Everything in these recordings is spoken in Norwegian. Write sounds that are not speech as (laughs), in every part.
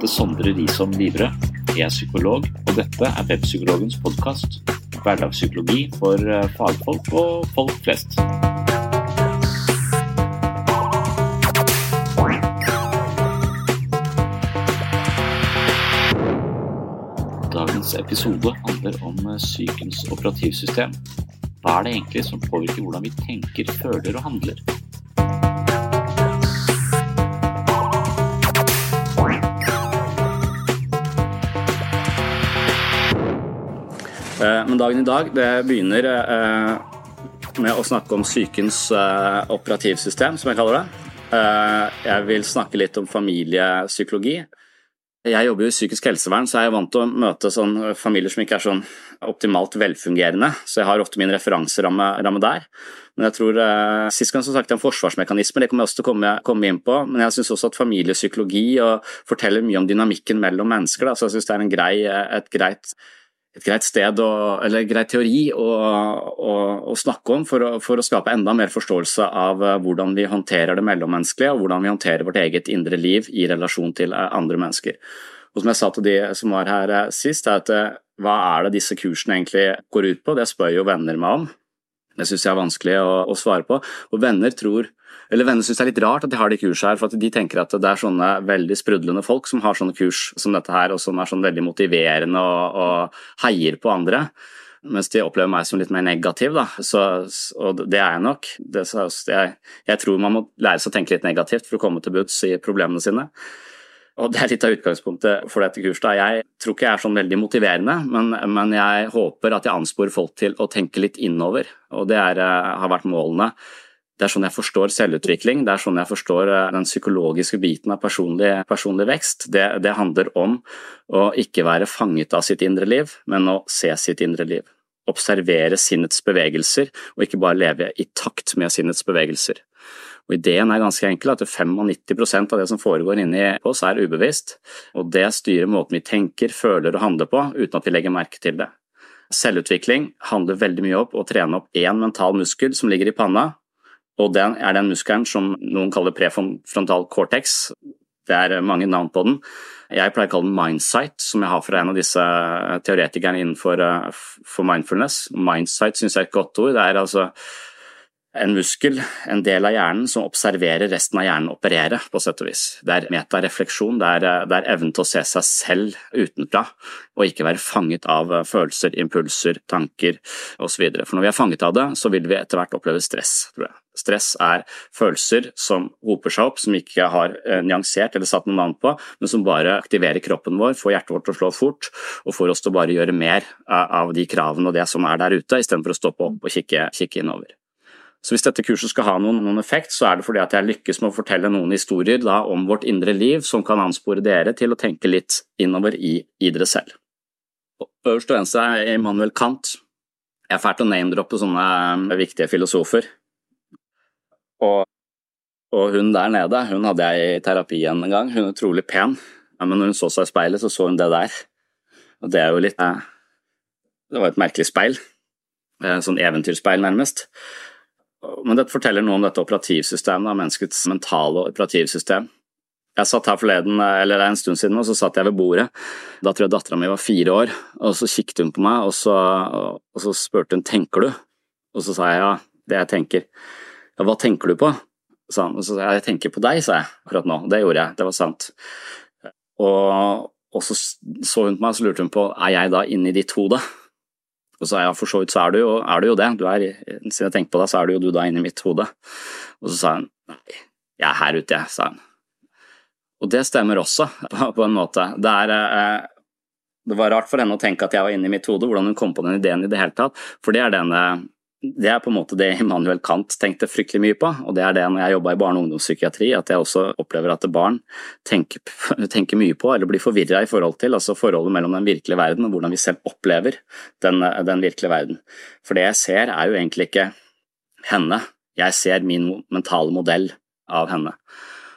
Heter Sondre Risholm Livre. Jeg er psykolog, og dette er Webpsykologens podkast. Hverdagspsykologi for eh, fagfolk og folk flest. Dagens episode handler om eh, psykens operativsystem. Hva er det egentlig som påvirker hvordan vi tenker, føler og handler? Men dagen i dag det begynner eh, med å snakke om psykens eh, operativsystem, som jeg kaller det. Eh, Jeg vil snakke litt om familiepsykologi. Jeg jobber jo i psykisk helsevern, så jeg er vant til å møte sånn familier som ikke er sånn optimalt velfungerende, så jeg har ofte min referanseramme ramme der. Men jeg tror eh, Sist gang så snakket jeg om forsvarsmekanismer, det kommer jeg også til å komme, komme inn på. Men jeg syns også at familiepsykologi og forteller mye om dynamikken mellom mennesker. Da. Så jeg syns det er grei, et greit et greit sted, å, eller greit teori å, å, å snakke om for å, for å, skape enda mer forståelse av eh, hvordan vi håndterer det mellommenneskelige, og hvordan vi håndterer vårt eget indre liv i relasjon til eh, andre mennesker. Og Som jeg sa til de som var her eh, sist, er at hva er det disse kursene egentlig går ut på? Det spør jo venner meg om. Det syns jeg er vanskelig å, å svare på. Og venner tror eller Venner syns det er litt rart at de har de kursene her, for at de tenker at det er sånne veldig sprudlende folk som har sånne kurs som dette her, og som er sånn veldig motiverende og, og heier på andre. Mens de opplever meg som litt mer negativ, da. Så, og det er jeg nok. Det, jeg, jeg, tror man må lære seg å tenke litt negativt for å komme til bunns i problemene sine. Og Det er litt av utgangspunktet for dette kurset. Jeg tror ikke jeg er sånn veldig motiverende, men, men jeg håper at jeg ansporer folk til å tenke litt innover. Og det er, eh, har vært målene det er sånn jeg forstår selvutvikling, det er sånn jeg forstår eh, den psykologiske biten av personlig, personlig vekst. Det, det, handler om å ikke være fanget av sitt indre liv, men å se sitt indre liv. Observere sinnets bevegelser, og ikke bare leve i takt med sinnets bevegelser. Og Ideen er ganske enkel, at 95% av det som foregår inni oss er ubevisst, og det styrer måten vi tenker, føler og handler på, uten at vi legger merke til det. Selvutvikling handler veldig mye om å trene opp én mental muskel som ligger i panna, og den er den muskelen som noen kaller prefrontal cortex. Det er mange navn på den. Jeg pleier å kalle den mindsight, som jeg har fra en av disse teoretikerne innenfor for mindfulness. Mindsight syns jeg er et godt ord. Det er altså en muskel, en del av hjernen, som observerer resten av hjernen operere, på sett og vis. Det er metarefleksjon, det er, det er evnen til å se seg selv utenfra, og ikke være fanget av følelser, impulser, tanker osv. For når vi er fanget av det, så vil vi etter hvert oppleve stress, tror jeg. Stress er følelser som hoper seg opp, som ikke har eh, nyansert eller satt noe navn på, men som bare aktiverer kroppen vår, får hjertet vårt til å slå fort og får oss til å bare gjøre mer av de kravene og det som er der ute, istedenfor å stoppe opp og kikke, kikke innover. Så hvis dette kurset skal ha noen, noen, effekt, så er det fordi at jeg lykkes med å fortelle noen historier da, om vårt indre liv som kan anspore dere til å tenke litt innover i, i dere selv. Øverst og venstre er Immanuel Kant. Jeg er fælt å name-droppe sånne eh, viktige filosofer. Og, og, hun der nede hun hadde jeg i terapi en gang. Hun er utrolig pen, men når hun så seg i speilet, så så hun det der. Og det er jo litt eh, Det var et merkelig speil. Eh, sånn eventyrspeil, nærmest. Men dette forteller noe om dette operativsystemet, menneskets mentale operativsystem. Jeg satt her forleden, eller en stund siden, og så satt jeg ved bordet. Da tror jeg dattera mi var fire år, og så kikket hun på meg, og så, og så spurte hun tenker du? Og så sa jeg ja, det jeg tenker. Ja, hva tenker du på? sa han. Og så sa jeg jeg tenker på deg, sa jeg akkurat nå. Det gjorde jeg, det var sant. Og, og så så hun på meg, og så lurte hun på er jeg da inni ditt hode? Og så sa jeg for så vidt så er du jo, er du jo det, du er, siden jeg tenker på deg, så er du jo du da inni mitt hode. Og så sa hun nei, jeg er her ute, jeg, sa hun. Og det stemmer også, (laughs) på, en måte. Det, er, eh, det var rart for henne å tenke at jeg var inni mitt hode, hvordan hun kom på den ideen i det hele tatt, for det er denne det er på en måte det Immanuel Kant tenkte fryktelig mye på, og det er det når jeg jobba i barne- og ungdomspsykiatri, at jeg også opplever at barn tenker, (laughs) tenker mye på, eller blir forvirra i forhold til, altså forholdet mellom den virkelige verden og hvordan vi selv opplever den, den virkelige verden. For det jeg ser, er jo egentlig ikke henne, jeg ser min mentale modell av henne.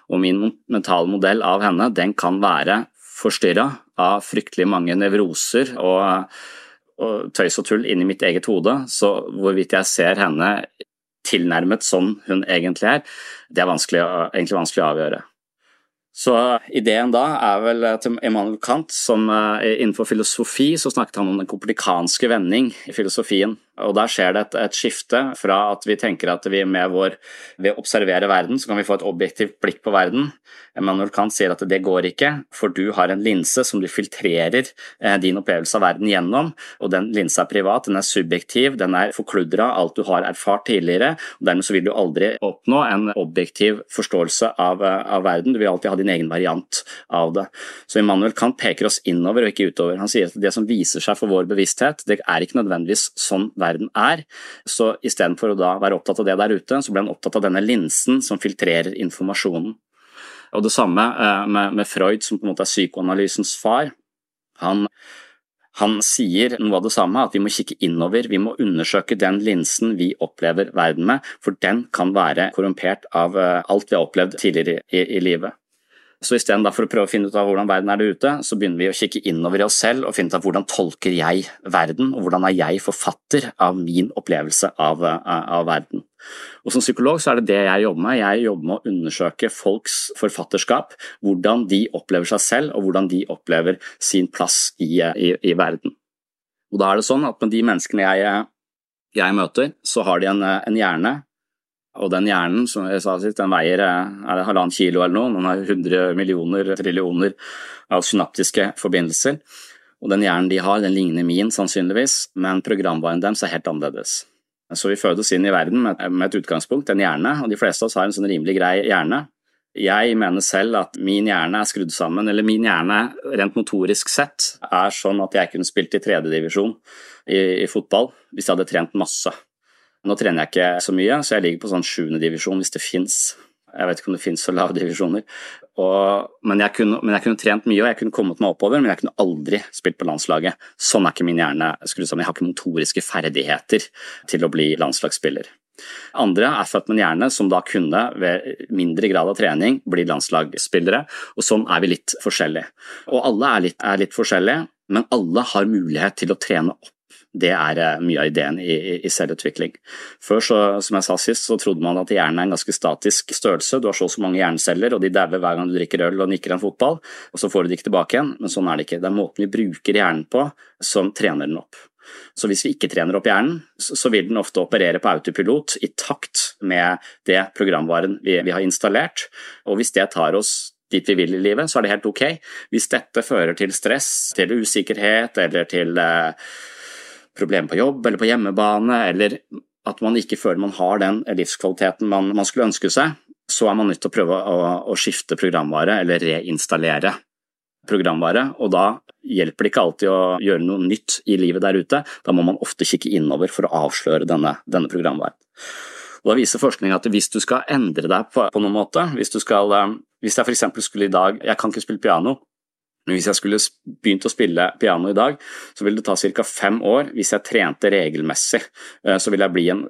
Og min mentale modell av henne, den kan være forstyrra av fryktelig mange nevroser og tøys og tull inni mitt eget hode, så hvorvidt jeg ser henne tilnærmet sånn hun egentlig er, det er vanskelig, egentlig vanskelig å avgjøre. Så ideen da er vel til Emanuel Kant, som eh, innenfor filosofi så snakket han om den komplikanske vending i filosofien. Og der skjer det et, et, skifte fra at vi tenker at vi med vår, ved å observere verden, så kan vi få et objektivt blikk på verden. Emanuel Kant sier at det går ikke, for du har en linse som du filtrerer eh, din opplevelse av verden gjennom, og den linsa er privat, den er subjektiv, den er forkludra, alt du har erfart tidligere, og dermed så vil du aldri oppnå en objektiv forståelse av, eh, av verden, du vil alltid ha din egen variant av det. Så Emanuel Kant peker oss innover og ikke utover. Han sier at det som viser seg for vår bevissthet, det er ikke nødvendigvis sånn verden er. Så istedenfor å da være opptatt av det der ute, så ble han opptatt av denne linsen som filtrerer informasjonen. Og det samme eh, med, Freud, som på en måte er psykoanalysens far. Han, han sier noe av det samme, at vi må kikke innover, vi må undersøke den linsen vi opplever verden med, for den kan være korrumpert av eh, alt vi har opplevd tidligere i, i livet. Så istedenfor å prøve å finne ut av hvordan verden er der ute, så begynner vi å kikke innover i oss selv og finne ut av hvordan tolker jeg verden, og hvordan er jeg forfatter av min opplevelse av, av verden. Og Som psykolog så er det det jeg jobber med. Jeg jobber med å undersøke folks forfatterskap, hvordan de opplever seg selv og hvordan de opplever sin plass i, i, i verden. Og Da er det sånn at med de menneskene jeg, jeg møter, så har de en, en hjerne og den hjernen som jeg sa sist, den veier eh, er det halvannen kilo eller noe. Den har 100 millioner, trillioner av synaptiske forbindelser. Og den hjernen de har, den ligner min sannsynligvis, men programvaren deres er helt annerledes. Så vi fødes inn i verden med, et utgangspunkt, en hjerne, og de fleste av oss har en sånn rimelig grei hjerne. Jeg mener selv at min hjerne er skrudd sammen, eller min hjerne rent motorisk sett er sånn at jeg kunne spilt i tredjedivisjon i, i fotball hvis jeg hadde trent masse. Nå trener jeg ikke så mye, så jeg ligger på sånn sjuendedivisjon hvis det fins. Jeg vet ikke om det fins så lave divisjoner. Og, men, jeg kunne, men, jeg kunne, trent mye og jeg kunne kommet meg oppover, men jeg kunne aldri spilt på landslaget. Sånn er ikke min hjerne skrudd sammen. Jeg har ikke motoriske ferdigheter til å bli landslagsspiller. Andre er født med en hjerne som da kunne, ved mindre grad av trening, bli landslagsspillere, og sånn er vi litt forskjellige. Og alle er litt, er litt forskjellige, men alle har mulighet til å trene opp det er eh, mye av ideen i, i selvutvikling. Før, så, som jeg sa sist, så trodde man at hjernen er en ganske statisk størrelse. Du har så og så mange hjerneceller, og de dauer hver gang du drikker øl og nikker en fotball, og så får du de ikke tilbake igjen. Men sånn er det ikke. Det er måten vi bruker hjernen på som trener den opp. Så hvis vi ikke trener opp hjernen, så vil den ofte operere på autopilot i takt med det programvaren vi, vi har installert. Og hvis det tar oss dit vi vil i livet, så er det helt ok. Hvis dette fører til stress, til usikkerhet eller til eh, problemer på jobb eller på hjemmebane, eller at man ikke føler man har den livskvaliteten man, man skulle ønske seg, så er man nødt til å prøve å, å skifte programvare eller reinstallere programvare, og da hjelper det ikke alltid å gjøre noe nytt i livet der ute. Da må man ofte kikke innover for å avsløre denne, denne programvaren. Og Da viser forskning at hvis du skal endre deg på, på noen måte, hvis, skal, eh, hvis jeg f.eks. skulle i dag Jeg kan ikke spille piano, hvis jeg skulle begynt å spille piano i dag, så ville det ta ca. fem år hvis jeg trente regelmessig. Eh, så ville jeg bli en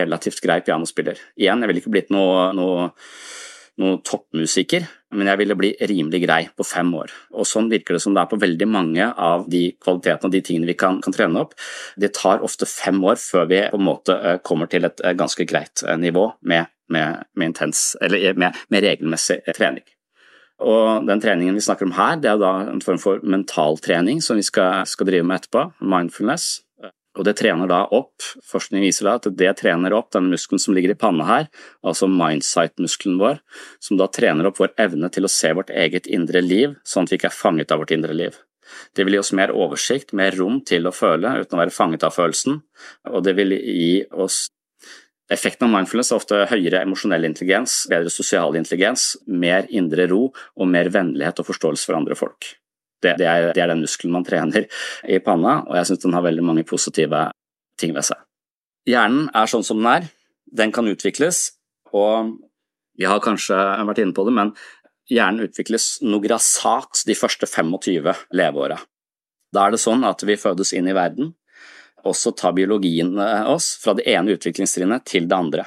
relativt grei pianospiller. Igjen, jeg ville ikke blitt noe, noe noen toppmusiker, men jeg ville bli rimelig grei på fem år. Og Sånn virker det som det er på veldig mange av de kvalitetene og de tingene vi kan, kan trene opp. Det tar ofte fem år før vi på en måte eh, kommer til et eh, ganske greit eh, nivå med, med, med, intens, med regelmessig trening. Og den treningen vi snakker om her, det er da en form for mentaltrening som vi skal, skal drive med etterpå, mindfulness. Og det trener da opp, forskning viser da at det trener opp den muskelen som ligger i panna her, altså mindsight-muskelen vår, som da trener opp vår evne til å se vårt eget indre liv, sånn at vi ikke er fanget av vårt indre liv. Det vil gi oss mer oversikt, mer rom til å føle uten å være fanget av følelsen, og det vil gi oss Effekten av mindfulness er ofte høyere emosjonell intelligens, bedre sosial intelligens, mer indre ro og mer vennlighet og forståelse for andre folk. Det, det, er, det, er, den muskelen man trener i panna, og jeg syns den har veldig mange positive ting ved seg. Hjernen er sånn som den er. Den kan utvikles, og vi har kanskje vært inne på det, men hjernen utvikles noe grassat de første 25 leveåra. Da er det sånn at vi fødes inn i verden, og så tar biologien oss fra det ene utviklingstrinnet til det andre.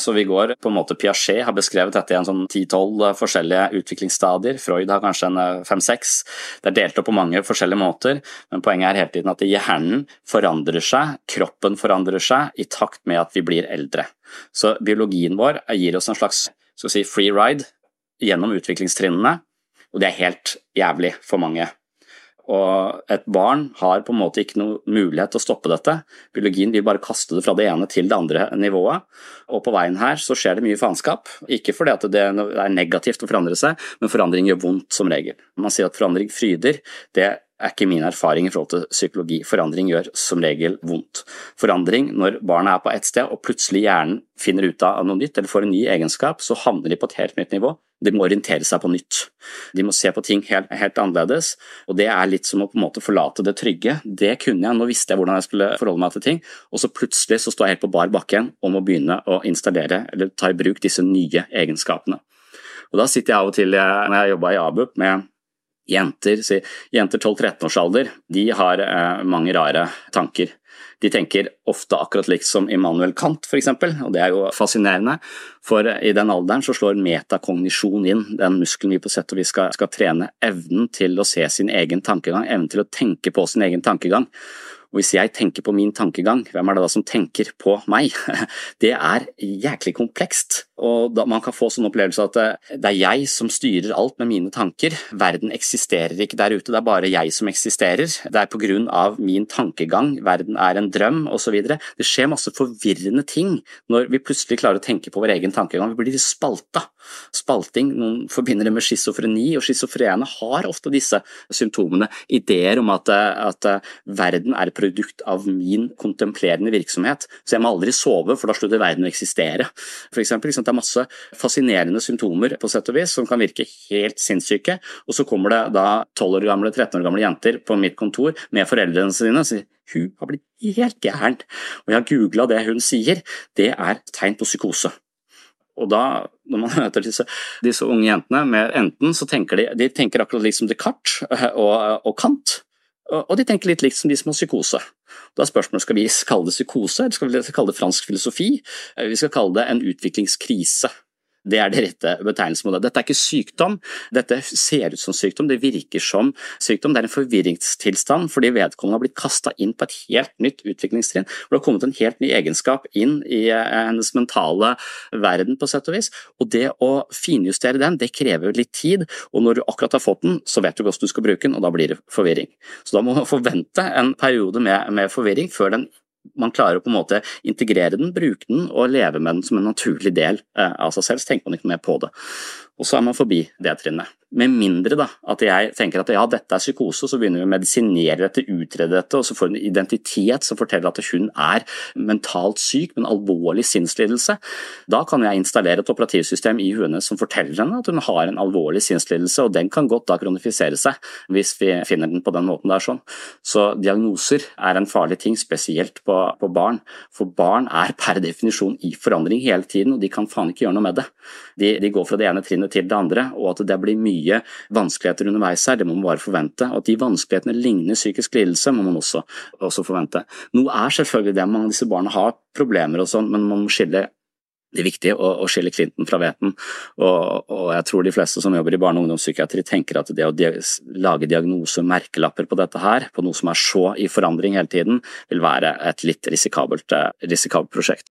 Så vi går på en måte Piaget har beskrevet dette i en sånn 10-12 forskjellige utviklingsstadier. Freud har kanskje en 5-6. Eh, det er delt opp på mange forskjellige måter, men poenget er hele tiden at hjernen forandrer seg, kroppen forandrer seg i takt med at vi blir eldre. Så biologien vår gir oss en slags si, free ride gjennom utviklingstrinnene, og det er helt jævlig for mange. Og et barn har på en måte ikke noe mulighet til å stoppe dette. Biologien vil bare kaste det fra det ene til det andre nivået. Og på veien her så skjer det mye faenskap. Ikke fordi at det er negativt å forandre seg, men forandring gjør vondt som regel. Man sier at forandring fryder. Det er ikke min erfaring i forhold til psykologi. Forandring gjør som regel vondt. Forandring, når barnet er på ett sted og plutselig hjernen finner ut av noe nytt eller får en ny egenskap, så havner de på et helt nytt nivå. De må orientere seg på nytt. De må se på ting helt, helt, annerledes, og det er litt som å på en måte forlate det trygge. Det kunne jeg, nå visste jeg hvordan jeg skulle forholde meg til ting, og så plutselig så står jeg helt på bar bakke om å begynne å installere eller ta i bruk disse nye egenskapene. Og Da sitter jeg av og til når jeg jobba i ABUP med Jenter, jenter 12-13 de har eh, mange rare tanker. De tenker ofte akkurat likt som Immanuel Kant, f.eks., og det er jo fascinerende. For i den alderen så slår metakognisjon inn, den muskelen vi på sett og vis skal, skal trene. Evnen til å se sin egen tankegang, evnen til å tenke på sin egen tankegang. Og hvis jeg tenker på min tankegang, hvem er det da som tenker på meg? (laughs) Det er jæklig komplekst, og da man kan få sånn opplevelse at eh, det er jeg som styrer alt med mine tanker. Verden eksisterer ikke der ute, det er bare jeg som eksisterer. Det er på grunn av min tankegang, verden er en drøm osv. Det skjer masse forvirrende ting når vi plutselig klarer å tenke på vår egen tankegang. Vi blir spalta. Spalting, noen forbinder det med schizofreni, og schizofrene har ofte disse symptomene. Ideer om at, at verden er et produkt av min kontemplerende virksomhet. Så jeg må aldri sove, for da slutter verden å eksistere. For eksempel, det er masse fascinerende symptomer på sett og vis som kan virke helt sinnssyke, og så kommer det da 12 år gamle, 13 år gamle jenter på mitt kontor med foreldrene sine og sier hun har blitt helt gæren, og jeg har googla det hun sier, det er tegn på psykose. Og da, når man (laughs) møter disse, disse unge jentene med enten, så tenker de, de tenker akkurat liksom Descartes (laughs) og, og Kant. Og de tenker litt likt som de som har psykose. Da er spørsmålet skal vi kalle det psykose, eller skal vi kalle det fransk filosofi? Vi skal kalle det en utviklingskrise. Det er det rette betegnelsen på det. Dette er ikke sykdom, dette ser ut som sykdom, det virker som sykdom. Det er en forvirringstilstand fordi vedkommende har blitt kasta inn på et helt nytt utviklingstrinn. Hvor det har kommet en helt ny egenskap inn i eh, hennes mentale verden, på sett og vis. Og det å finjustere den, det krever litt tid, og når du akkurat har fått den, så vet du hvordan du skal bruke den, og da blir det forvirring. Så da må du forvente en periode med, med forvirring før den man klarer å på en måte integrere den, bruke den og leve med den som en naturlig del eh, av seg selv, så tenker man ikke mer på det. Og så er man forbi det trinnet. Med mindre da, at jeg tenker at ja, dette er psykose, så begynner vi å medisinere dette, utrede dette, og så får hun en identitet som forteller at hun er mentalt syk med en alvorlig sinnslidelse. Da kan jeg installere et operativsystem i huene som forteller henne at hun har en alvorlig sinnslidelse, og den kan godt da kronifisere seg hvis vi finner den på den måten der. sånn. Så diagnoser er en farlig ting, spesielt på, på barn. For barn er per definisjon i forandring hele tiden, og de kan faen ikke gjøre noe med det. De, de går fra det ene trinnet til det andre, og at det blir mye vanskeligheter underveis her, det må man bare forvente. Og at de vanskelighetene ligner psykisk lidelse, må man også, også forvente. Noe er selvfølgelig det, mange av disse barna har problemer og sånn, men man må skille det er viktig å, skille klinten fra hveten, og, og, jeg tror de fleste som jobber i barne- og ungdomspsykiatri tenker at det å lage diagnose og merkelapper på dette her, på noe som er så i forandring hele tiden, vil være et litt risikabelt, eh, risikabelt prosjekt.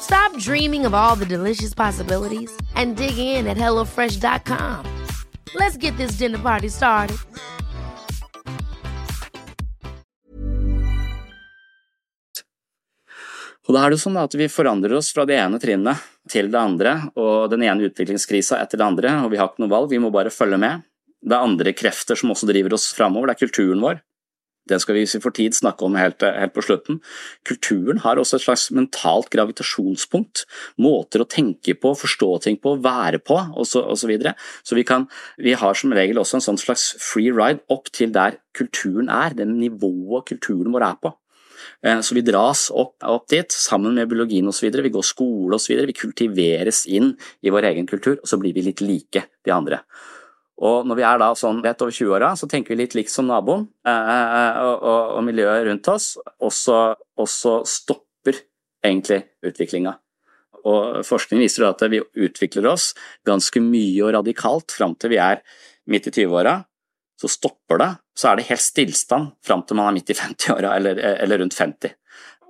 Stop dreaming of all the delicious possibilities and dig in at HelloFresh.com. Let's get this dinner party started. Og da er det sånn at Vi forandrer oss fra det ene trinnet til det andre, og den ene utviklingskrisa etter det andre, og vi har ikke noe valg, vi må bare følge med. Det er andre krefter som også driver oss framover, det er kulturen vår. Den skal vi hvis vi tid snakke om helt, helt, på slutten. Kulturen har også et slags mentalt gravitasjonspunkt, måter å tenke på, forstå ting på, være på osv. Så, videre. så vi, kan, vi har som regel også en sånn slags free ride opp til der kulturen er, det nivået kulturen vår er på. Så vi dras opp, opp dit sammen med biologien osv. Vi går skole osv. Vi kultiveres inn i vår egen kultur, og så blir vi litt like de andre. Og når vi er da sånn rett over 20-åra, så tenker vi litt likt som naboen eh, og, og, og, miljøet rundt oss, og så stopper egentlig utviklinga. Og forskning viser at vi utvikler oss ganske mye og radikalt fram til vi er midt i 20-åra. Så stopper det, så er det helt stillstand fram til man er midt i 50-åra eller, eller rundt 50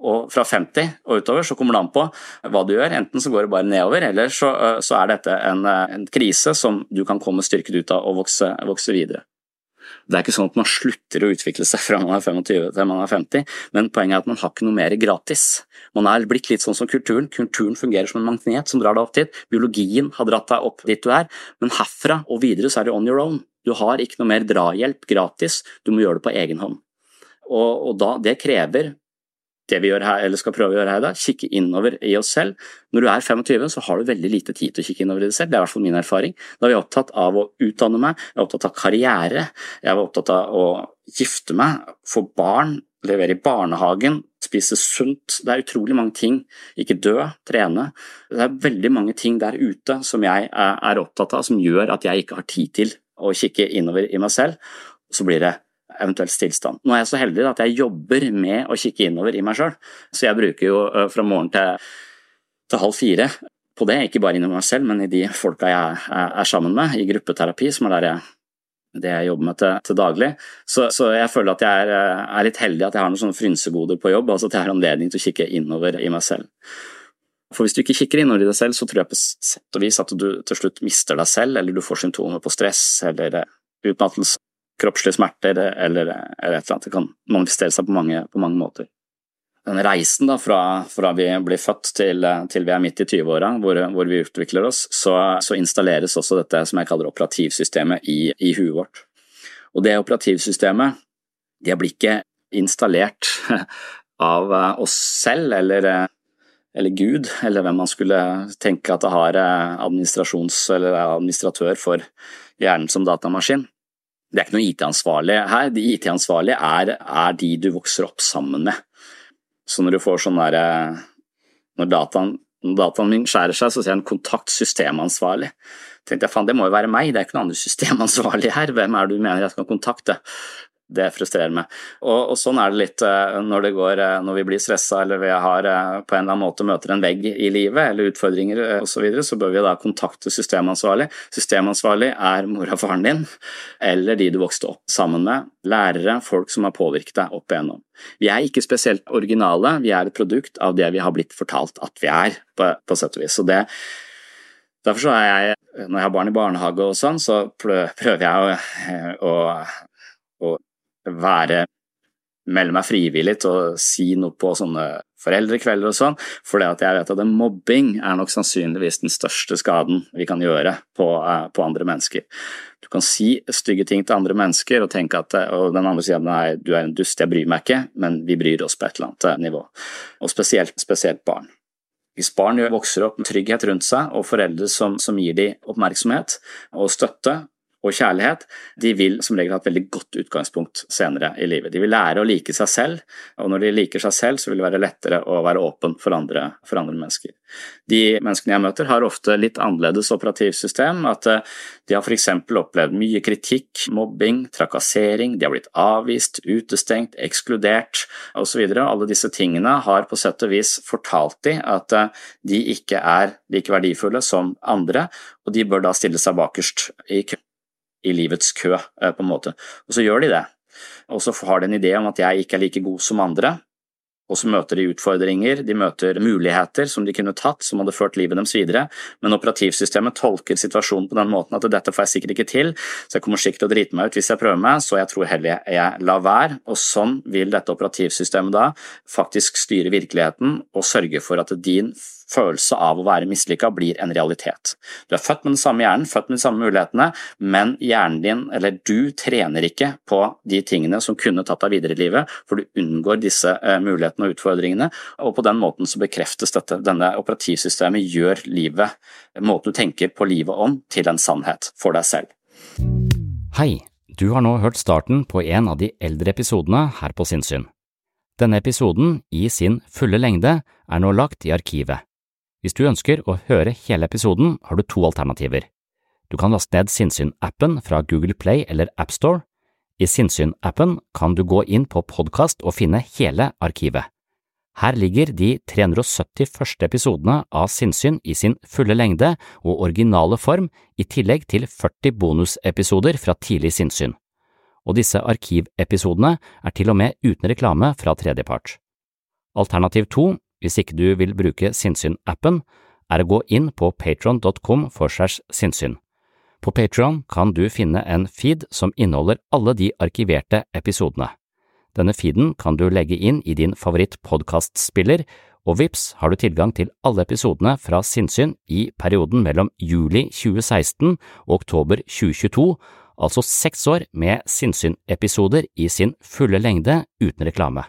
og fra 50 og utover så kommer det an på hva du gjør. Enten så går det bare nedover, eller så, så er dette en, en, krise som du kan komme styrket ut av og vokse, vokse, videre. Det er ikke sånn at man slutter å utvikle seg fra man er 25 til man er 50, men poenget er at man har ikke noe mer gratis. Man er blitt litt sånn som kulturen. Kulturen fungerer som en magnet som drar deg opp dit. Biologien har dratt deg opp dit du er, men herfra og videre så er det on your own. Du har ikke noe mer drahjelp gratis, du må gjøre det på egen hånd. Og, og da, det krever det vi gjør her, eller skal prøve å gjøre her i dag, kikke innover i oss selv. Når du er 25, så har du veldig lite tid til å kikke innover i deg selv, det er i hvert fall min erfaring. Da er vi opptatt av å utdanne meg, jeg er opptatt av karriere, jeg er opptatt av å gifte meg, få barn, levere i barnehagen, spise sunt. Det er utrolig mange ting. Ikke dø, trene. Det er veldig mange ting der ute som jeg er opptatt av, som gjør at jeg ikke har tid til å kikke innover i meg selv. Så blir det eventuelt stillstand. Nå er jeg så heldig at jeg jobber med å kikke innover i meg sjøl, så jeg bruker jo fra morgen til, til halv fire på det, ikke bare innover meg selv, men i de folka jeg er, er sammen med, i gruppeterapi, som er der jeg det jeg jobber med til, til daglig. Så, så, jeg føler at jeg er, er, litt heldig at jeg har noen sånne frynsegoder på jobb, altså at jeg har anledning til å kikke innover i meg selv. For hvis du ikke kikker innover i deg selv, så tror jeg på sett og vis at du til slutt mister deg selv, eller du får symptomer på stress eller eh, utmattelse, kroppslige smerter eller, eller et eller annet. Det kan manifestere seg på mange, på mange måter. Den reisen da, fra, fra vi blir født til, til vi er midt i 20-åra, hvor, hvor, vi utvikler oss, så, så, installeres også dette som jeg kaller operativsystemet i, i huet vårt. Og det operativsystemet det blir ikke installert (laughs) av eh, oss selv eller, eh, eller Gud, eller hvem man skulle tenke at det har eh, administrasjons- eller administratør for hjernen som datamaskin. Det er ikke noe IT-ansvarlig her. De IT-ansvarlige er, er, de du vokser opp sammen med. Så når du får sånn derre Når dataen, når dataen min skjærer seg, så sier han kontakt systemansvarlig. tenkte jeg faen, det må jo være meg, det er ikke noen andre systemansvarlige her. Hvem er det du mener jeg skal kontakte? Det frustrerer meg. Og, og, sånn er det litt eh, når det går eh, når vi blir stressa eller vi har eh, på en eller annen måte møter en vegg i livet eller utfordringer osv., så, videre, så bør vi da kontakte systemansvarlig. Systemansvarlig er mora og faren din eller de du vokste opp sammen med, lærere, folk som har påvirket deg opp igjennom. Vi er ikke spesielt originale, vi er et produkt av det vi har blitt fortalt at vi er, på, på sett og vis. Så det Derfor så er jeg, når jeg har barn i barnehage og sånn, så prøver jeg å, å, å være melde meg frivillig til å si noe på sånne foreldrekvelder og sånn, for det at jeg vet at mobbing er nok sannsynligvis den største skaden vi kan gjøre på, uh, på, andre mennesker. Du kan si stygge ting til andre mennesker og tenke at og den andre sier nei, du er en dust, jeg bryr meg ikke, men vi bryr oss på et eller annet eh, nivå. Og spesielt, spesielt barn. Hvis barn vokser opp med trygghet rundt seg og foreldre som, som gir dem oppmerksomhet og støtte, og kjærlighet, de vil som regel ha et veldig godt utgangspunkt senere i livet. De vil lære å like seg selv, og når de liker seg selv, så vil det være lettere å være åpen for andre, for andre mennesker. De menneskene jeg møter, har ofte litt annerledes operativsystem. At eh, de har f.eks. opplevd mye kritikk, mobbing, trakassering, de har blitt avvist, utestengt, ekskludert osv. Alle disse tingene har på sett og vis fortalt de at eh, de ikke er like verdifulle som andre, og de bør da stille seg bakerst i køen i livets kø, eh, på en måte. Og så gjør de det. Og så har de en idé om at jeg ikke er like god som andre, og så møter de utfordringer, de møter muligheter som de kunne tatt, som hadde ført livet deres videre, men operativsystemet tolker situasjonen på den måten at dette får jeg sikkert ikke til, så jeg kommer sikkert til å drite meg ut hvis jeg prøver meg, så jeg tror heller jeg lar være, og sånn vil dette operativsystemet da faktisk styre virkeligheten og sørge for at din følelse av å være mislykka blir en realitet. Du er født med den samme hjernen, født med de samme mulighetene, men hjernen din, eller du, trener ikke på de tingene som kunne tatt deg videre i livet, for du unngår disse eh, mulighetene og utfordringene, og på den måten så bekreftes dette. Denne operativsystemet gjør livet, måten du tenker på livet om, til en sannhet for deg selv. Hei, du har nå hørt starten på en av de eldre episodene her på Sinnsyn. Denne episoden, i sin fulle lengde, er nå lagt i arkivet. Hvis du ønsker å høre hele episoden, har du to alternativer. Du kan laste ned Sinnsyn-appen fra Google Play eller AppStore. I Sinnsyn-appen kan du gå inn på podkast og finne hele arkivet. Her ligger de 370 første episodene av Sinnsyn i sin fulle lengde og originale form, i tillegg til 40 bonusepisoder fra tidlig sinnssyn. Og disse arkivepisodene er til og med uten reklame fra tredjepart. Alternativ to hvis ikke du vil bruke Sinnsyn-appen, er å gå inn på patron.com for segs sinnssyn. På Patron kan du finne en feed som inneholder alle de arkiverte episodene. Denne feeden kan du legge inn i din favoritt-podkastspiller, og vips har du tilgang til alle episodene fra Sinnsyn i perioden mellom juli 2016 og oktober 2022, altså seks år med Sinnsyn-episoder i sin fulle lengde uten reklame.